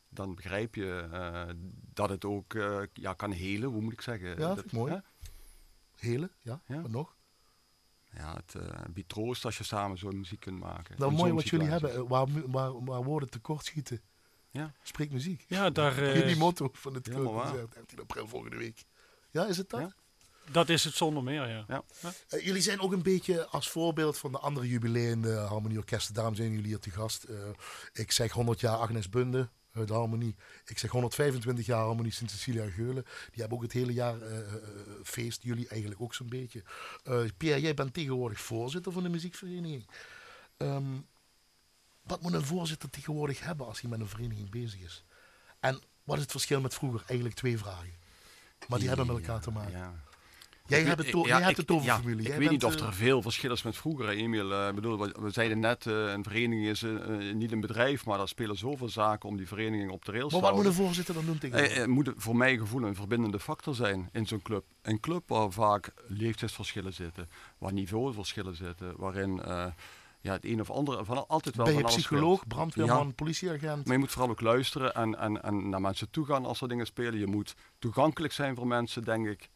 dan begrijp je eh, dat het ook eh, ja, kan helen, hoe moet ik zeggen? Ja, Dat- mooi. hè? Hele, ja, Ja. wat nog? Ja, het eh, biedt troost als je samen zo'n muziek kunt maken. Nou, In mooi wat jullie hebben, waar, waar, waar woorden tekort schieten. Ja. Spreek muziek. Ja, daar, eh, Jullie motto van het helemaal waar. concert, 13 april volgende week. Ja, is het dat? Ja. Dat is het zonder meer, ja. Ja. Eh, jullie zijn ook een beetje als voorbeeld van de andere jubileumde harmonieorkesten. Daarom zijn jullie hier te gast. Eh, ik zeg 100 jaar Agnes Bunde uit de harmonie. Ik zeg 125 jaar harmonie Sint-Cecilia Geulen. Die hebben ook het hele jaar eh, eh, feest. Jullie eigenlijk ook zo'n beetje. Eh, Pierre, jij bent tegenwoordig voorzitter van de muziekvereniging. Ehm, wat moet een voorzitter tegenwoordig hebben als hij met een vereniging bezig is? En wat is het verschil met vroeger? Eigenlijk twee vragen. Maar die hebben met elkaar te maken. Ja. Jij, hebt het, ja, hebt ik- het over ja, familie. Ik weet niet of eh, er veel verschil is met vroeger, Emiel. Eh, Ik bedoel, we, zeiden net, eh, een vereniging is eh, eh, niet een bedrijf, maar daar spelen zoveel zaken om die vereniging op de rails Maar te wat moet houden. een voorzitter dan doen? Eh, eh, moet voor mijn gevoel een verbindende factor zijn in zo'n club. Een club waar vaak leeftijdsverschillen zitten, waar niveauverschillen zitten, waarin eh, ja, het een of andere van altijd wel ben je van alles psycholoog, brandweerman, Ja. politieagent? Maar je moet vooral ook luisteren en, en, en naar mensen toe gaan als er dingen spelen. Je moet toegankelijk zijn voor mensen, denk ik.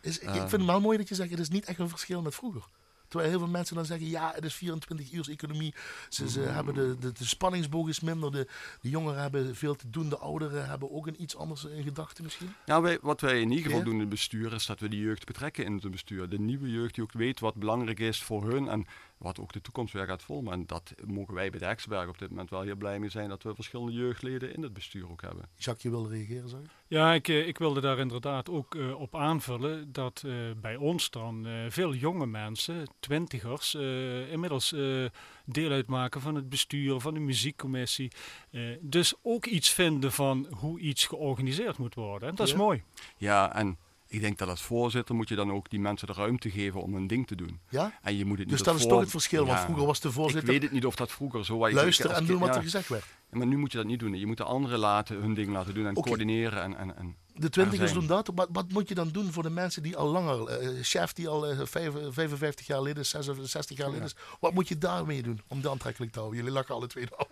Is, ik, ik eh, vind het wel mooi dat je zegt, het is niet echt een verschil met vroeger. Terwijl heel veel mensen dan zeggen, ja, het is 24 uur economie. Ze, ze Mm. hebben de, de, de spanningsboog is minder. De, de jongeren hebben veel te doen. De ouderen hebben ook een iets anders in gedachten misschien. Ja, wij, wat wij in ieder geval Ja. doen in het bestuur is dat we de jeugd betrekken in het bestuur. De nieuwe jeugd die ook weet wat belangrijk is voor hun en wat ook de toekomst weer gaat vormen. En dat mogen wij bij de Hexberg op dit moment wel heel blij mee zijn dat we verschillende jeugdleden in het bestuur ook hebben. Jacques, je wil reageren, zeg? Ja, ik, eh, ik wilde daar inderdaad ook eh, op aanvullen dat eh, bij ons dan eh, veel jonge mensen, twintigers, eh, inmiddels eh, deel uitmaken van het bestuur, van de muziekcommissie. eh, dus ook iets vinden van hoe iets georganiseerd moet worden. En dat is Ja. mooi. Ja, en ik denk dat als voorzitter moet je dan ook die mensen de ruimte geven om hun ding te doen. Ja? En je moet het niet Dus dat is voor- toch het verschil. Want Ja. vroeger was de Ik voorzitter weet het niet of dat vroeger zo was. luisteren als en doen wat ja. er gezegd werd. Maar nu moet je dat niet doen. Je moet de anderen laten hun ding laten doen en coördineren. En, en, en De twintigers doen dat. Wat, wat moet je dan doen voor de mensen die al langer, eh, chef die al eh, vijf- 55 jaar lid is, 66 jaar lid is. Wat moet je daarmee doen om dat aantrekkelijk te houden? Jullie lachen alle twee nou.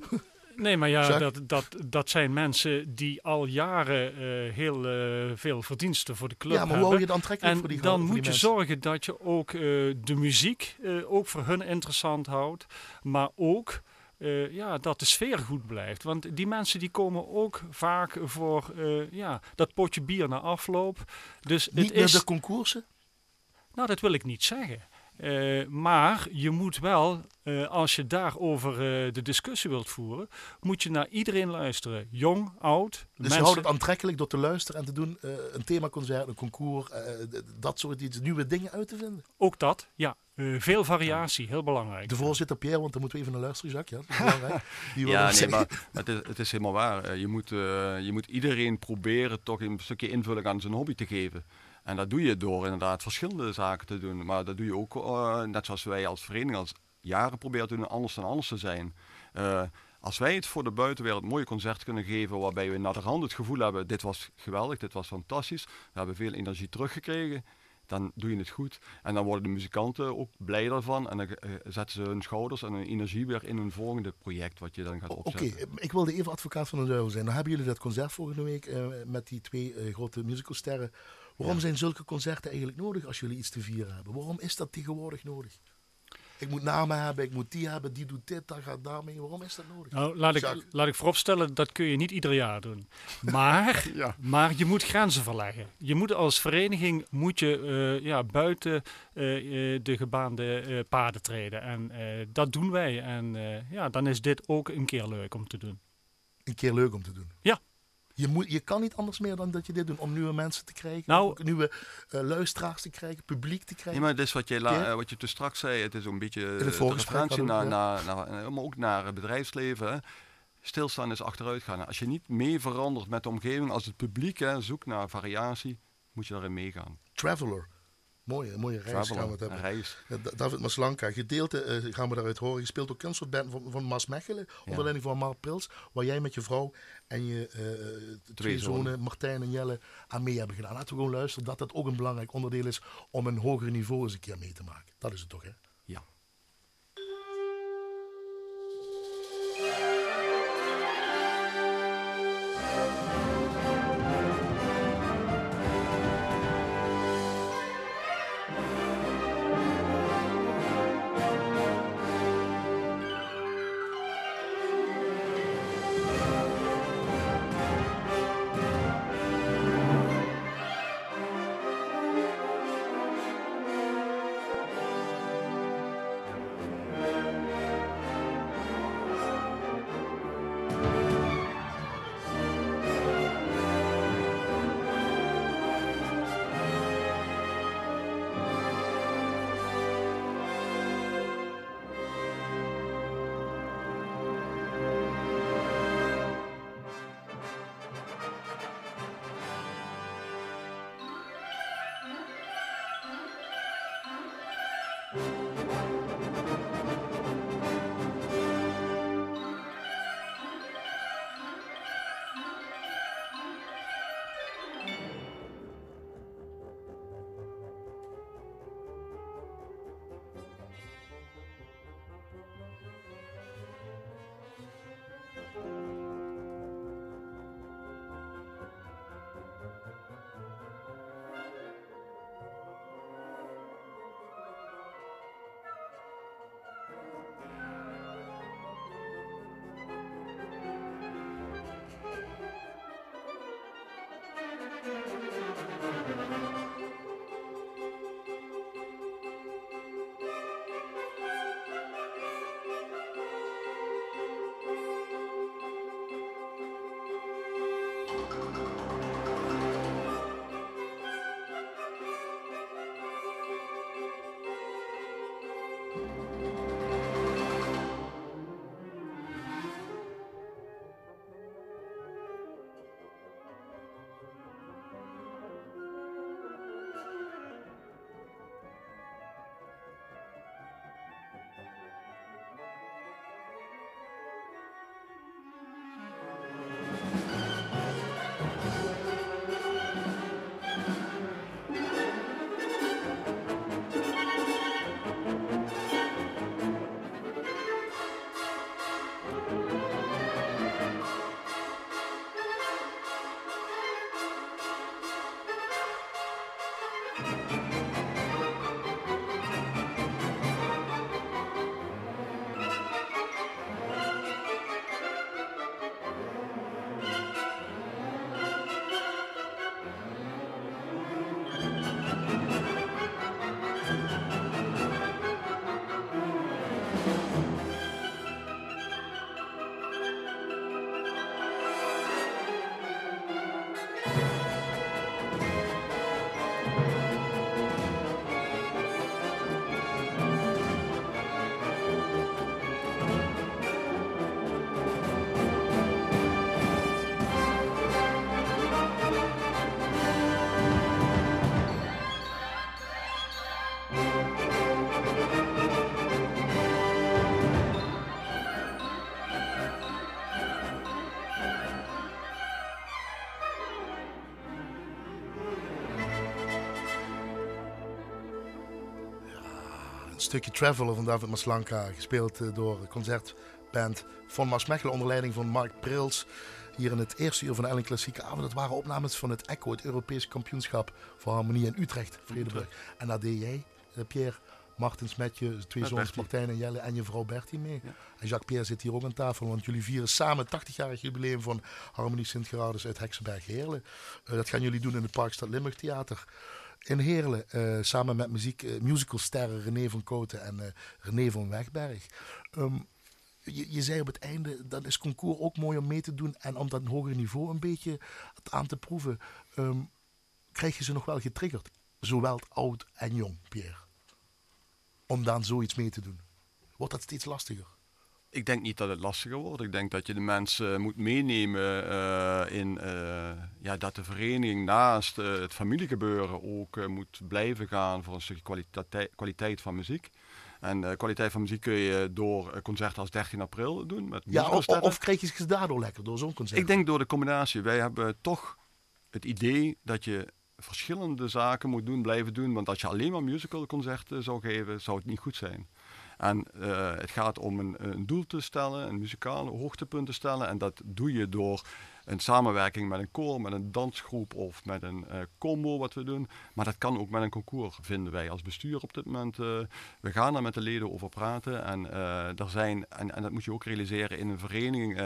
[LAUGHS] [LAUGHS] Nee, maar ja, dat, dat, dat zijn mensen die al jaren eh, heel eh, veel verdiensten voor de club Ja, maar hoe hebben. hou je het aantrekkelijk En voor die dan voor die moet je mensen? zorgen dat je ook eh, de muziek ook voor hun interessant houdt. Maar ook ja, dat de sfeer goed blijft. Want die mensen die komen ook vaak voor ja, dat potje bier na afloop. Dus Niet het is, de concoursen? nou, dat wil ik niet zeggen. Eh, maar je moet wel, eh, als je daarover eh de discussie wilt voeren, moet je naar iedereen luisteren. Jong, oud. Dus mensen- je houdt het aantrekkelijk door te luisteren en te doen eh, een themaconcert, een concours, eh, dat soort iets, nieuwe dingen uit te vinden. Ook dat, ja. Eh, veel variatie, heel belangrijk. De voorzitter Pierre, want dan moeten we even naar luisteren, Jacques. Ja, dat is [LAUGHS] belangrijk. Ja, nee, maar het is, het is helemaal waar. Je moet, eh, je moet iedereen proberen toch een stukje invulling aan zijn hobby te geven. En dat doe je door inderdaad verschillende zaken te doen. Maar dat doe je ook, eh, net zoals wij als vereniging als jaren proberen te doen, anders dan anders te zijn. Eh, als wij het voor de buitenwereld mooie concert kunnen geven, waarbij we naar de rand het gevoel hebben, dit was geweldig, dit was fantastisch, we hebben veel energie teruggekregen, dan doe je het goed. En dan worden de muzikanten ook blij daarvan en dan eh, zetten ze hun schouders en hun energie weer in een volgende project wat je dan gaat Oké, opzetten. ik wilde even advocaat van de duivel zijn. Dan hebben jullie dat concert volgende week met die twee grote musicalsterren. Waarom zijn zulke concerten eigenlijk nodig als jullie iets te vieren hebben? Waarom is dat tegenwoordig nodig? ik moet namen hebben, ik moet die hebben, die doet dit, dat gaat daarmee. Waarom is dat nodig? Nou, laat ik, Jacques. laat ik vooropstellen, dat kun je niet ieder jaar doen. Maar, [LAUGHS] Ja. maar je moet grenzen verleggen. Je moet als vereniging moet je, eh, ja, buiten eh, eh, de gebaande eh, paden treden. En eh, dat doen wij. En eh, ja, dan is dit ook een keer leuk om te doen. Een keer leuk om te doen. Ja. Je, moet, je kan niet anders meer dan dat je dit doet om nieuwe mensen te krijgen, Nou- ook nieuwe eh, luisteraars te krijgen, publiek te krijgen. maar het is wat je, la- Ja. eh, wat je toen straks zei, het is een beetje eh, het de voorgesprek referentie naar, naar, naar, maar ook naar het bedrijfsleven. hè. Stilstaan is achteruit gaan. Als je niet mee verandert met de omgeving, als het publiek hè, zoekt naar variatie, moet je daarin meegaan. Traveler. Mooie, mooie reis gaan we het hebben. reis. David Maslanka, gedeelte eh, gaan we daaruit horen. Je speelt ook kunstsoortband van, van Mas Mechelen, onder leiding van Mark Prils, waar jij met je vrouw en je eh, twee, zonen. zonen, Martijn en Jelle, aan mee hebben gedaan. Laten we gewoon luisteren dat dat ook een belangrijk onderdeel is om een hoger niveau eens een keer mee te maken. Dat is het toch, hè? Ja. Een stukje Traveler van David Maslanka, gespeeld eh, door de concertband van Mars Mechelen onder leiding van Mark Prils. Hier in het eerste uur van de Ellen Klassieke Avond. Dat waren opnames van het ECHO, het Europese kampioenschap voor harmonie in Utrecht, Vredeburg. En daar deed jij, eh, Pierre, Martens met je twee Met zoons. Martijn en Jelle en je vrouw Bertie mee. Ja. En Jacques-Pierre zit hier ook aan tafel, want jullie vieren samen het 80-jarig jubileum van Harmonie Sint-Gerardus uit Heksenberg-Heerlen. Eh, dat gaan jullie doen in het Parkstad Limburg Theater in Heerlen, eh, samen met muziek, eh, musicalsterren René van Kooten en eh, René van Wegberg. Ehm, je, je zei op het einde, dat is concours ook mooi om mee te doen en om dat hoger niveau een beetje aan te proeven. Ehm, krijg je ze nog wel getriggerd? Zowel oud en jong, Pierre. Om dan zoiets mee te doen. Wordt dat steeds lastiger? Ik denk niet dat het lastiger wordt. Ik denk dat je de mensen moet meenemen eh, in eh, ja, dat de vereniging naast eh, het familiegebeuren ook moet blijven gaan voor een stukje kwaliteit, kwaliteit van muziek. En kwaliteit van muziek kun je door concerten als 13 april doen. Met Ja, of, of krijg je ze daardoor lekker, door zo'n concert? Ik denk door de combinatie. Wij hebben toch het idee dat je verschillende zaken moet doen, blijven doen. Want als je alleen maar musicalconcerten zou geven, zou het niet goed zijn. En eh, het gaat om een, een doel te stellen, een muzikale hoogtepunt te stellen. En dat doe je door een samenwerking met een koor, met een dansgroep of met een eh, combo wat we doen. Maar dat kan ook met een concours, vinden wij als bestuur op dit moment. eh, we gaan daar met de leden over praten. En, er zijn, en, en dat moet je ook realiseren in een vereniging.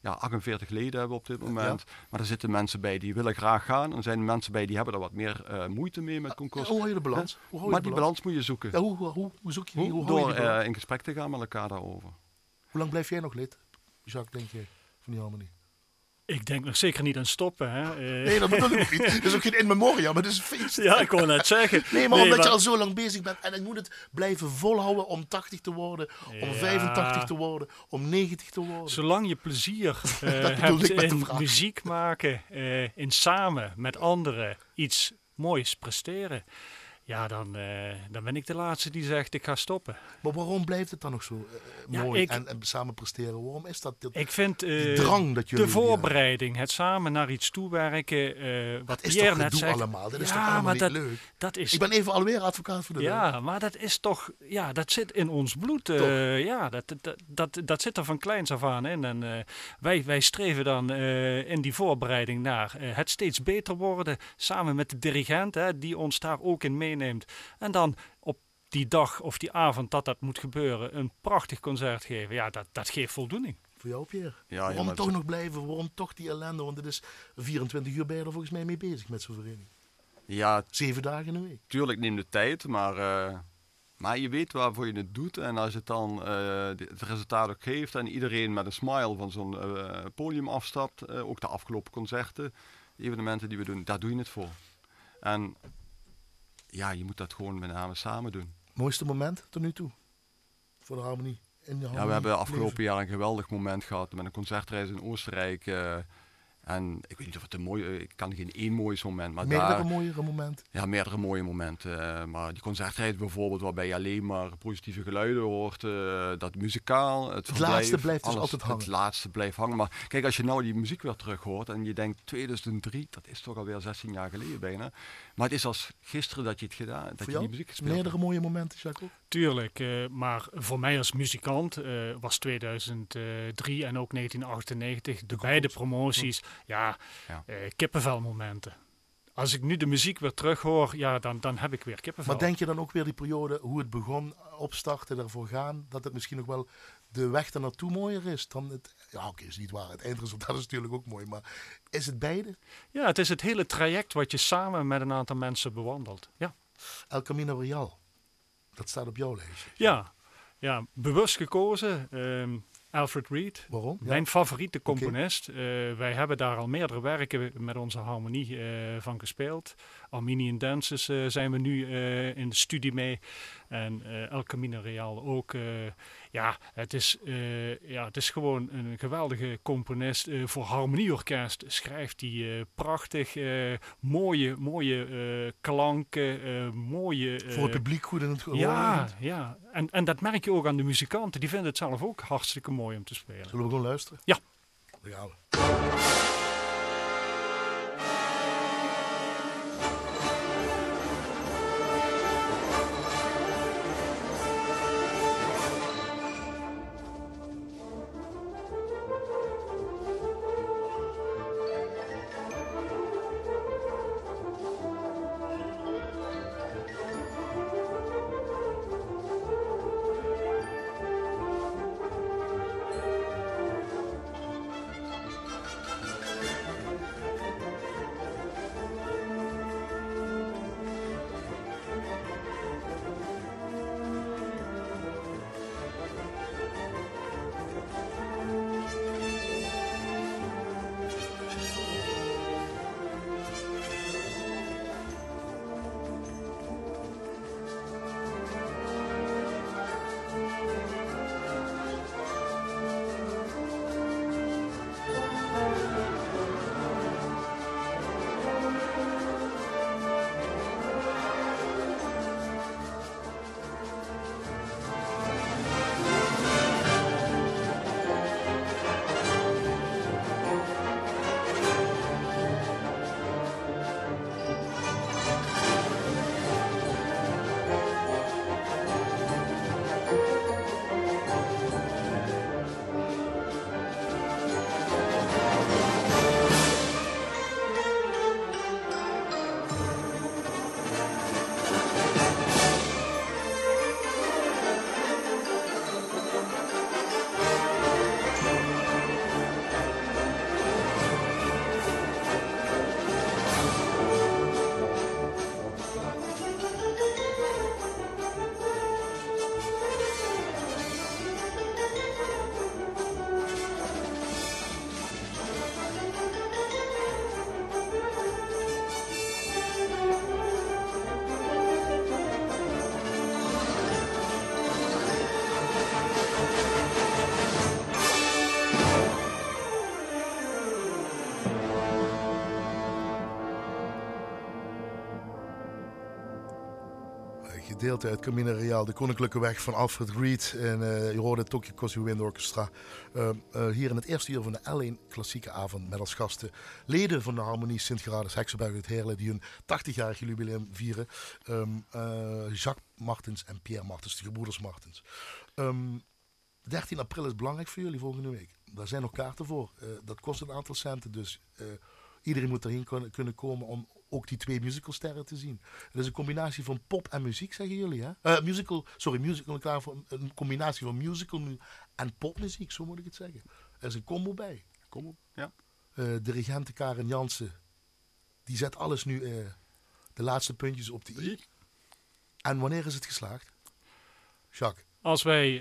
ja, 48 leden hebben we op dit moment. Maar er zitten mensen bij die willen graag gaan. En er zijn mensen bij die hebben er wat meer moeite mee met concours. Hoe hou je de balans? Hoe hou je maar de die balans moet je zoeken. Ja, hoe, hoe, hoe zoek je die? Hoe? Je Door in gesprek te gaan met elkaar daarover. hoe lang blijf jij nog lid, Jacques, denk je, van die harmonie? Ik denk nog zeker niet aan stoppen. Hè. Eh, Nee, dat bedoel ik ook niet. Dat is ook geen in memoriam, maar dat is een feest. ja, ik kon net zeggen. Nee, maar omdat maar- je al zo lang bezig bent en ik moet het blijven volhouden om 80 te worden, om Ja. 85 te worden, om 90 te worden. Zolang je plezier [LAUGHS] bedoelde hebt in muziek maken, eh, in samen met anderen iets moois presteren, ja, dan, eh, dan ben ik de laatste die zegt ik ga stoppen. Maar waarom blijft het dan nog zo eh, Ja, mooi ik- en, en samen presteren? Waarom is dat? dat Ik vind die drang dat jullie de voorbereiding, het samen naar iets toewerken, eh, wat Dat is Pierre net zegt, allemaal? Dat is Ja, toch allemaal maar niet dat- leuk? dat is Ik ben even alweer advocaat voor de. Ja, maar dat is toch, ja, dat zit in ons bloed. ja, dat, dat, dat, dat zit er van kleins af aan in. En wij, wij streven dan in die voorbereiding naar het steeds beter worden. Samen met de dirigent, hè, die ons daar ook in meeneemt. En dan op die dag of die avond dat dat moet gebeuren, een prachtig concert geven. Ja, dat, dat geeft voldoening. Voor jou, Pierre. Ja, Waarom ja, toch het- nog blijven? Waarom toch die ellende? Want het is 24 uur ben je er volgens mij mee bezig met zo'n vereniging. Ja, Zeven dagen in een week. tuurlijk neemt de tijd, maar, eh, maar je weet waarvoor je het doet. En als het dan eh, de- het resultaat ook geeft en iedereen met een smile van zo'n eh, podium afstapt, eh, ook de afgelopen concerten, evenementen die we doen, daar doe je het voor. En ja, je moet dat gewoon met name samen doen. Mooiste moment tot nu toe? Voor de harmonie. In de Ja, harmonie we hebben leven. afgelopen jaar een geweldig moment gehad met een concertreis in Oostenrijk. eh, en ik weet niet of het een mooi, ik kan geen één mooi moment, maar Meerdere daar, mooiere momenten. ja, meerdere mooie momenten. eh, maar die concertreis bijvoorbeeld, waarbij je alleen maar positieve geluiden hoort, eh, dat muzikaal, het, verblijf, laatste blijft dus altijd hangen. Het laatste blijft hangen. Maar kijk, als je nou die muziek weer terug hoort en je denkt 2003, dat is toch alweer 16 jaar geleden bijna. Maar het is als gisteren dat je het gedaan, dat Voor je jou? die muziek gespeeld hebt. Meerdere mooie momenten, Jacques. Tuurlijk, eh, maar voor mij als muzikant eh, was 2003 en ook 1998, de beide promoties, ja, Ja. eh, kippenvelmomenten. Als ik nu de muziek weer terug hoor, ja, dan, dan heb ik weer kippenvel. Maar denk je dan ook weer die periode, hoe het begon, opstarten, ervoor gaan, dat het misschien nog wel de weg naartoe mooier is dan het... Ja, oké, is niet waar. Het eindresultaat is natuurlijk ook mooi, maar is het beide? Ja, het is het hele traject wat je samen met een aantal mensen bewandelt. Ja, El Camino Real. Dat staat op jouw lijstje. ja, ja bewust gekozen. ehm, Alfred Reed, Waarom? Ja. Mijn favoriete componist. Eh, wij hebben daar al meerdere werken met onze harmonie eh, van gespeeld. Armenian Dances eh, zijn we nu eh, in de studie mee. En eh, El Camino Real ook. ja, het is, ja, het is gewoon een geweldige componist. Voor harmonieorkest schrijft hij prachtig. mooie, mooie klanken. mooie... Voor het publiek goed in het gehoor. ja, ja. En, en dat merk je ook aan de muzikanten. Die vinden het zelf ook hartstikke mooi om te spelen. Zullen we gewoon luisteren? Ja. Daar gaan we. Gedeelte uit Camino Real, de Koninklijke Weg van Alfred Reed. En uh, je hoorde Tokyo Wind Orchestra. Uh, uh, hier in het eerste uur van de L1 Klassieke Avond met als gasten leden van de Harmonie Sint-Gerardus Heksenberg uit Heerlen, die hun 80-jarig jubileum vieren. Um, Jacques Martens en Pierre Martens, de gebroeders Martens. Um, ehm, 13 april is belangrijk voor jullie volgende week. Daar zijn nog kaarten voor. dat kost een aantal centen, dus iedereen moet erheen kunnen komen om ook die twee musicalsterren te zien. Het is een combinatie van pop en muziek, zeggen jullie, hè? Uh, musical, sorry, musical, klaar voor een combinatie van musical en popmuziek, zo moet ik het zeggen. Er is een combo bij. Combo, ja. Uh, dirigente Karen Jansen, die zet alles nu, uh, de laatste puntjes op de i. En wanneer is het geslaagd? Jacques? Als wij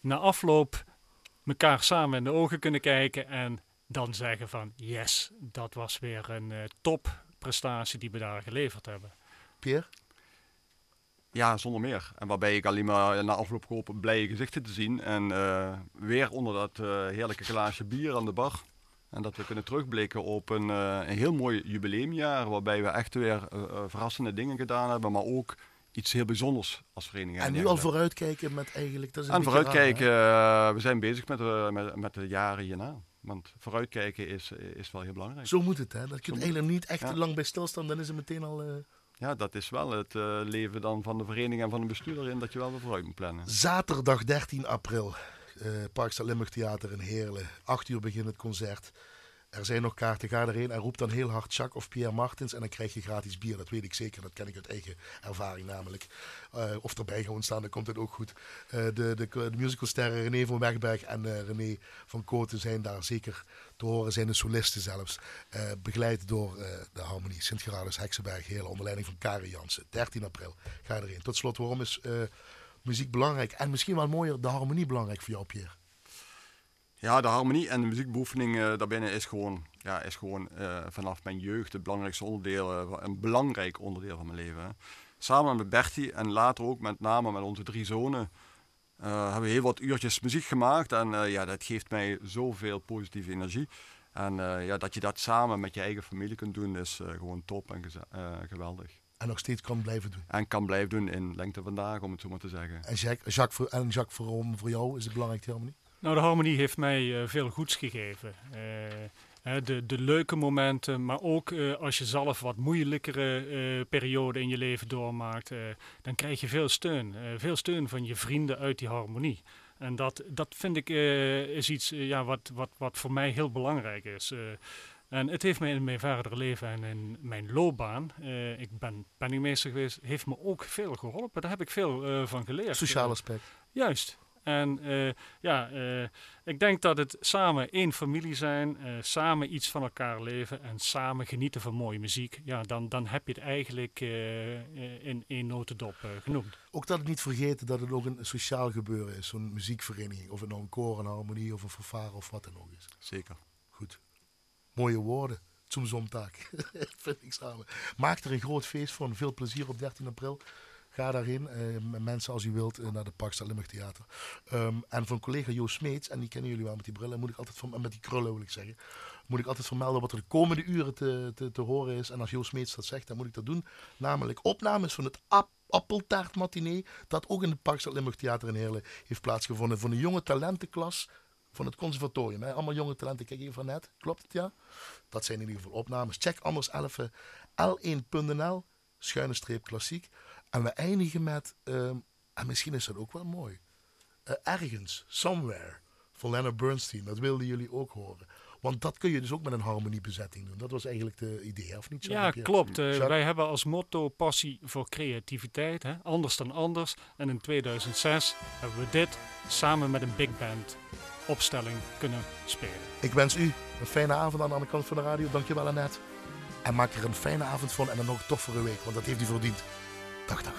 na afloop elkaar samen in de ogen kunnen kijken en dan zeggen van yes, dat was weer een top prestatie die we daar geleverd hebben. Pierre? Ja, zonder meer. En waarbij ik alleen maar na afloop hoop blije gezichten te zien. En uh, weer onder dat uh, heerlijke glaasje bier aan de bar. En dat we kunnen terugblikken op een, uh, een heel mooi jubileumjaar. Waarbij we echt weer verrassende dingen gedaan hebben. Maar ook iets heel bijzonders als vereniging. En nu al vooruitkijken met eigenlijk... Dat is en vooruitkijken, we zijn bezig met, met, met de jaren hierna. Want vooruitkijken is, is wel heel belangrijk. Zo moet het, hè? Dat je het eigenlijk niet echt te lang bij stilstaan, dan is het meteen al... Uh... Ja, dat is wel het uh, leven dan van de vereniging en van de bestuurder in dat je wel weer vooruit moet plannen. Zaterdag 13 april, uh, Parkstad Limburg Theater in Heerlen. 8 uur begint het concert. Er zijn nog kaarten, ga erheen en roep dan heel hard Jacques of Pierre Martens en dan krijg je gratis bier. Dat weet ik zeker, dat ken ik uit eigen ervaring namelijk. Uh, of erbij gewoon staan, dan komt het ook goed. Uh, de, de, de René van Wegberg en uh, René van Koten zijn daar zeker te horen, zijn de solisten zelfs. begeleid door de Harmonie Sint-Gerardus Heksenberg, hele onder leiding van Karen Jansen. 13 april, ga erheen. Tot slot, waarom is muziek belangrijk en misschien wel mooier de harmonie belangrijk voor jou Pierre? Ja, de harmonie en de muziekbeoefening uh, daarbinnen is gewoon, ja, is gewoon uh, vanaf mijn jeugd het belangrijkste onderdeel, uh, een belangrijk onderdeel van mijn leven. Samen met Bertie en later ook met name met onze drie zonen hebben we heel wat uurtjes muziek gemaakt. En ja, dat geeft mij zoveel positieve energie. En ja, dat je dat samen met je eigen familie kunt doen, is gewoon top en geweldig. En nog steeds kan blijven doen. En kan blijven doen in lengte vandaag, om het zo maar te zeggen. En Jacques, Jacques, voor, en Jacques voor, voor jou is het belangrijk, de harmonie? Nou, de harmonie heeft mij uh, veel goeds gegeven. Uh, de, de leuke momenten, maar ook uh, als je zelf wat moeilijkere perioden in je leven doormaakt, dan krijg je veel steun. veel steun van je vrienden uit die harmonie. En dat, dat vind ik is iets ja, wat, wat, wat voor mij heel belangrijk is. en het heeft mij in mijn verdere leven en in mijn loopbaan, ik ben penningmeester geweest, heeft me ook veel geholpen. Daar heb ik veel van geleerd. Sociaal aspect. Juist. En uh, ja, uh, ik denk dat het samen één familie zijn, uh, samen iets van elkaar leven en samen genieten van mooie muziek. Ja, dan, dan heb je het eigenlijk in één notendop genoemd. Ook dat ik niet vergeten dat het ook een sociaal gebeuren is, zo'n muziekvereniging. Of het nou een koor, een harmonie of een vervaren of wat dan ook is. Zeker. Goed. Mooie woorden. Zondag. [LAUGHS] Vind ik samen. Maak er een groot feest van. Veel plezier op 13 april. Ga daarin, uh, mensen als u wilt, uh, naar de Parkstad Limburg Theater. Um, en van collega Joost Smeets, en die kennen jullie wel met die brillen, moet ik altijd van, met die krullen wil ik zeggen, moet ik altijd vermelden wat er de komende uren te, te, te horen is. En als Joost Smeets dat zegt, dan moet ik dat doen. Namelijk opnames van het ap appeltaartmatinee, dat ook in het Parkstad Limburg Theater in Heerlen heeft plaatsgevonden. Van een jonge talentenklas van het conservatorium. Hè? Allemaal jonge talenten, kijk even van net. Klopt het, ja? Dat zijn in ieder geval opnames. Check anders 11 l1.nl, schuine streep klassiek. En we eindigen met, um, en misschien is dat ook wel mooi, uh, ergens, somewhere, van Leonard Bernstein. Dat wilden jullie ook horen. Want dat kun je dus ook met een harmoniebezetting doen. Dat was eigenlijk de idee, of niet? Zo ja, klopt. Uh, wij hebben als motto passie voor creativiteit. Hè? Anders dan anders. En in 2006 hebben we dit samen met een big band opstelling kunnen spelen. Ik wens u een fijne avond aan de andere kant van de radio. Dankjewel Annette. En maak er een fijne avond van en dan nog uw week, want dat heeft u verdiend. タクタク